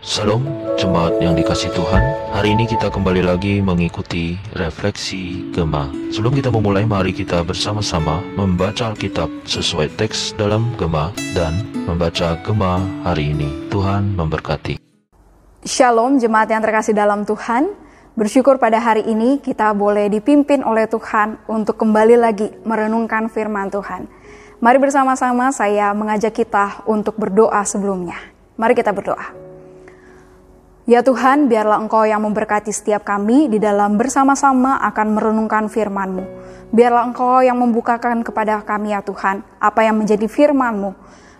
Salam jemaat yang dikasih Tuhan. Hari ini kita kembali lagi mengikuti refleksi Gema Sebelum kita memulai mari kita bersama-sama membaca Alkitab sesuai teks dalam Gema Dan membaca Gema hari ini. Tuhan memberkati. Shalom jemaat yang terkasih dalam Tuhan. Bersyukur pada hari ini kita boleh dipimpin oleh Tuhan untuk kembali lagi merenungkan firman Tuhan. Mari bersama-sama saya mengajak kita untuk berdoa sebelumnya. Mari kita berdoa. Ya Tuhan, biarlah Engkau yang memberkati setiap kami di dalam bersama-sama akan merenungkan firman-Mu. Biarlah Engkau yang membukakan kepada kami ya Tuhan, apa yang menjadi firman-Mu.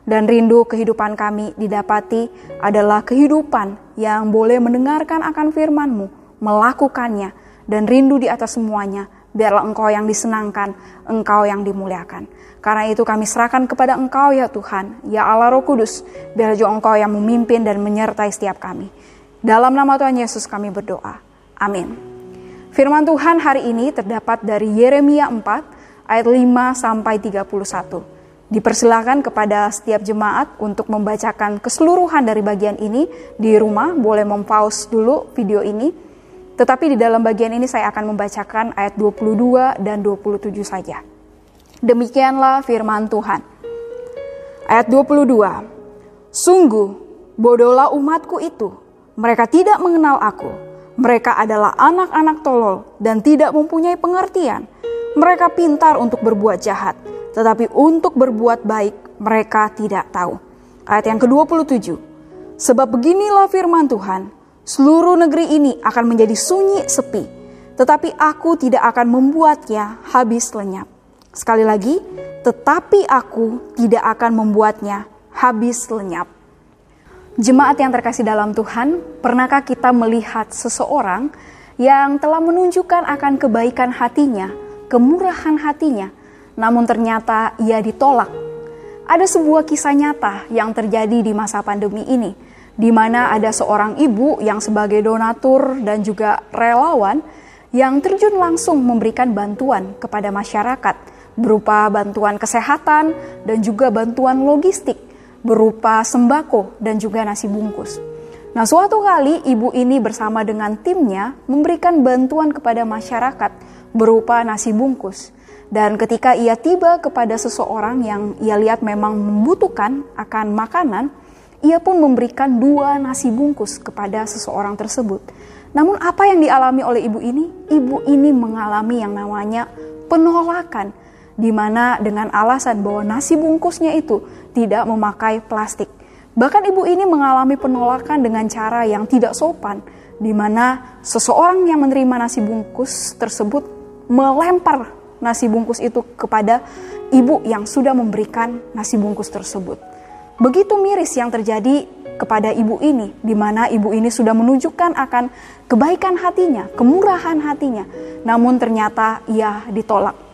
Dan rindu kehidupan kami didapati adalah kehidupan yang boleh mendengarkan akan firman-Mu, melakukannya, dan rindu di atas semuanya. Biarlah Engkau yang disenangkan, Engkau yang dimuliakan. Karena itu kami serahkan kepada Engkau ya Tuhan, ya Allah Roh Kudus, biar juga Engkau yang memimpin dan menyertai setiap kami. Dalam nama Tuhan Yesus kami berdoa. Amin. Firman Tuhan hari ini terdapat dari Yeremia 4 ayat 5 sampai 31. Dipersilakan kepada setiap jemaat untuk membacakan keseluruhan dari bagian ini di rumah, boleh mempause dulu video ini. Tetapi di dalam bagian ini saya akan membacakan ayat 22 dan 27 saja. Demikianlah firman Tuhan. Ayat 22. Sungguh, bodohlah umatku itu mereka tidak mengenal aku. Mereka adalah anak-anak tolol dan tidak mempunyai pengertian. Mereka pintar untuk berbuat jahat, tetapi untuk berbuat baik mereka tidak tahu. Ayat yang ke-27. Sebab beginilah firman Tuhan, seluruh negeri ini akan menjadi sunyi sepi, tetapi aku tidak akan membuatnya habis lenyap. Sekali lagi, tetapi aku tidak akan membuatnya habis lenyap. Jemaat yang terkasih dalam Tuhan, pernahkah kita melihat seseorang yang telah menunjukkan akan kebaikan hatinya, kemurahan hatinya, namun ternyata ia ditolak? Ada sebuah kisah nyata yang terjadi di masa pandemi ini, di mana ada seorang ibu yang sebagai donatur dan juga relawan yang terjun langsung memberikan bantuan kepada masyarakat berupa bantuan kesehatan dan juga bantuan logistik berupa sembako dan juga nasi bungkus. Nah, suatu kali ibu ini bersama dengan timnya memberikan bantuan kepada masyarakat berupa nasi bungkus. Dan ketika ia tiba kepada seseorang yang ia lihat memang membutuhkan akan makanan, ia pun memberikan dua nasi bungkus kepada seseorang tersebut. Namun apa yang dialami oleh ibu ini? Ibu ini mengalami yang namanya penolakan di mana dengan alasan bahwa nasi bungkusnya itu tidak memakai plastik. Bahkan ibu ini mengalami penolakan dengan cara yang tidak sopan, di mana seseorang yang menerima nasi bungkus tersebut melempar nasi bungkus itu kepada ibu yang sudah memberikan nasi bungkus tersebut. Begitu miris yang terjadi kepada ibu ini, di mana ibu ini sudah menunjukkan akan kebaikan hatinya, kemurahan hatinya, namun ternyata ia ditolak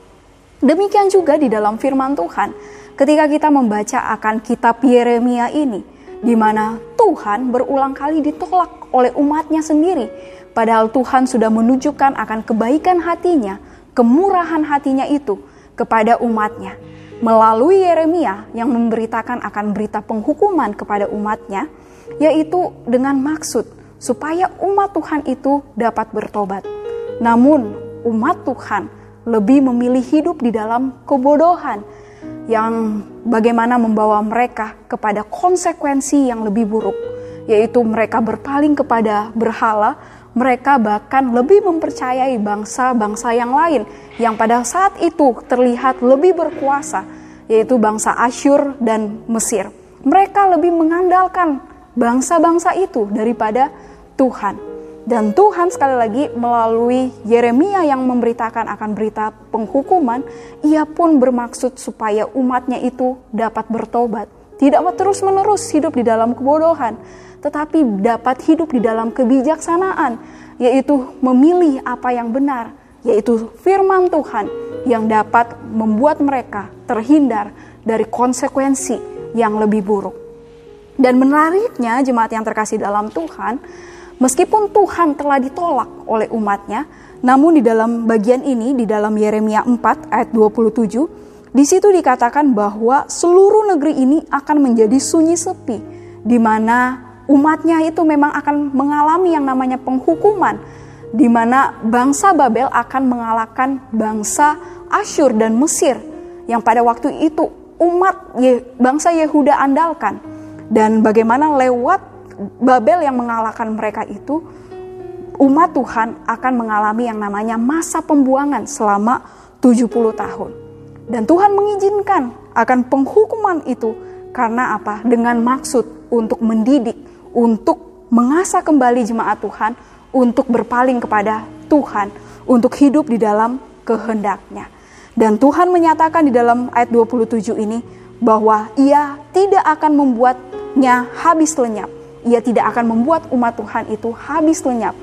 Demikian juga di dalam firman Tuhan, ketika kita membaca akan kitab Yeremia ini, di mana Tuhan berulang kali ditolak oleh umatnya sendiri, padahal Tuhan sudah menunjukkan akan kebaikan hatinya, kemurahan hatinya itu kepada umatnya. Melalui Yeremia yang memberitakan akan berita penghukuman kepada umatnya, yaitu dengan maksud supaya umat Tuhan itu dapat bertobat. Namun, umat Tuhan lebih memilih hidup di dalam kebodohan yang bagaimana membawa mereka kepada konsekuensi yang lebih buruk, yaitu mereka berpaling kepada berhala, mereka bahkan lebih mempercayai bangsa-bangsa yang lain yang pada saat itu terlihat lebih berkuasa, yaitu bangsa Asyur dan Mesir. Mereka lebih mengandalkan bangsa-bangsa itu daripada Tuhan. Dan Tuhan sekali lagi melalui Yeremia yang memberitakan akan berita penghukuman, ia pun bermaksud supaya umatnya itu dapat bertobat. Tidak terus-menerus hidup di dalam kebodohan, tetapi dapat hidup di dalam kebijaksanaan, yaitu memilih apa yang benar, yaitu firman Tuhan yang dapat membuat mereka terhindar dari konsekuensi yang lebih buruk. Dan menariknya jemaat yang terkasih dalam Tuhan, Meskipun Tuhan telah ditolak oleh umatnya, namun di dalam bagian ini, di dalam Yeremia 4 ayat 27, di situ dikatakan bahwa seluruh negeri ini akan menjadi sunyi sepi, di mana umatnya itu memang akan mengalami yang namanya penghukuman di mana bangsa Babel akan mengalahkan bangsa Asyur dan Mesir yang pada waktu itu umat bangsa Yehuda andalkan. Dan bagaimana lewat Babel yang mengalahkan mereka itu umat Tuhan akan mengalami yang namanya masa pembuangan selama 70 tahun. Dan Tuhan mengizinkan akan penghukuman itu karena apa? Dengan maksud untuk mendidik, untuk mengasah kembali jemaat Tuhan untuk berpaling kepada Tuhan, untuk hidup di dalam kehendaknya. Dan Tuhan menyatakan di dalam ayat 27 ini bahwa ia tidak akan membuatnya habis lenyap. Ia tidak akan membuat umat Tuhan itu habis lenyap.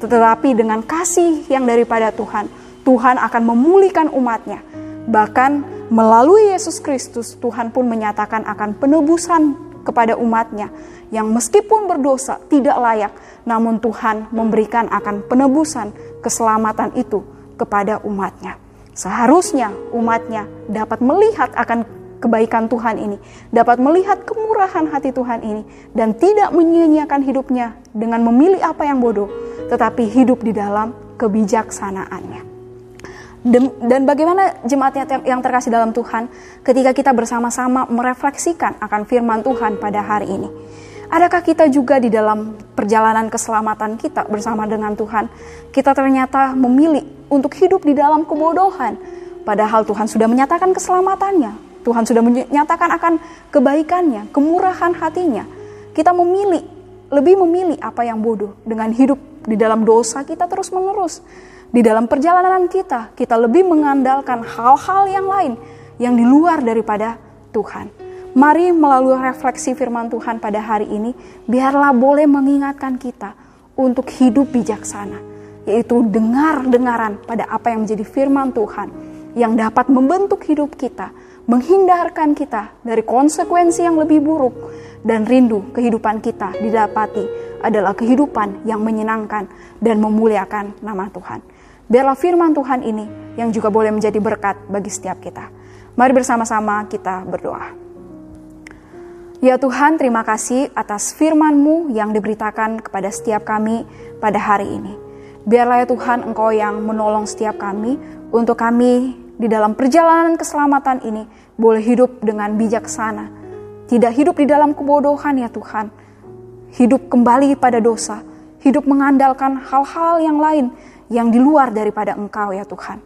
Tetapi dengan kasih yang daripada Tuhan, Tuhan akan memulihkan umatnya. Bahkan melalui Yesus Kristus, Tuhan pun menyatakan akan penebusan kepada umatnya yang meskipun berdosa tidak layak, namun Tuhan memberikan akan penebusan keselamatan itu kepada umatnya. Seharusnya umatnya dapat melihat akan kebaikan Tuhan ini, dapat melihat kemurahan hati Tuhan ini, dan tidak menyia-nyiakan hidupnya dengan memilih apa yang bodoh, tetapi hidup di dalam kebijaksanaannya. Dan bagaimana jemaatnya yang terkasih dalam Tuhan ketika kita bersama-sama merefleksikan akan firman Tuhan pada hari ini. Adakah kita juga di dalam perjalanan keselamatan kita bersama dengan Tuhan, kita ternyata memilih untuk hidup di dalam kebodohan, padahal Tuhan sudah menyatakan keselamatannya, Tuhan sudah menyatakan akan kebaikannya, kemurahan hatinya. Kita memilih, lebih memilih apa yang bodoh dengan hidup di dalam dosa kita terus-menerus di dalam perjalanan kita, kita lebih mengandalkan hal-hal yang lain yang di luar daripada Tuhan. Mari melalui refleksi firman Tuhan pada hari ini, biarlah boleh mengingatkan kita untuk hidup bijaksana, yaitu dengar-dengaran pada apa yang menjadi firman Tuhan yang dapat membentuk hidup kita, menghindarkan kita dari konsekuensi yang lebih buruk, dan rindu kehidupan kita didapati adalah kehidupan yang menyenangkan dan memuliakan nama Tuhan. Biarlah firman Tuhan ini yang juga boleh menjadi berkat bagi setiap kita. Mari bersama-sama kita berdoa. Ya Tuhan, terima kasih atas firman-Mu yang diberitakan kepada setiap kami pada hari ini. Biarlah ya Tuhan Engkau yang menolong setiap kami untuk kami di dalam perjalanan keselamatan ini boleh hidup dengan bijaksana. Tidak hidup di dalam kebodohan ya Tuhan. Hidup kembali pada dosa. Hidup mengandalkan hal-hal yang lain yang di luar daripada Engkau ya Tuhan.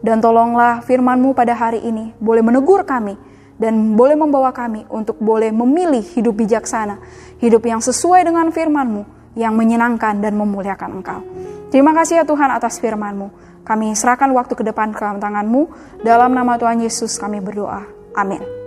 Dan tolonglah firman-Mu pada hari ini boleh menegur kami dan boleh membawa kami untuk boleh memilih hidup bijaksana, hidup yang sesuai dengan firman-Mu yang menyenangkan dan memuliakan Engkau. Terima kasih ya Tuhan atas firman-Mu. Kami serahkan waktu ke depan ke tangan-Mu. Dalam nama Tuhan Yesus kami berdoa. Amin.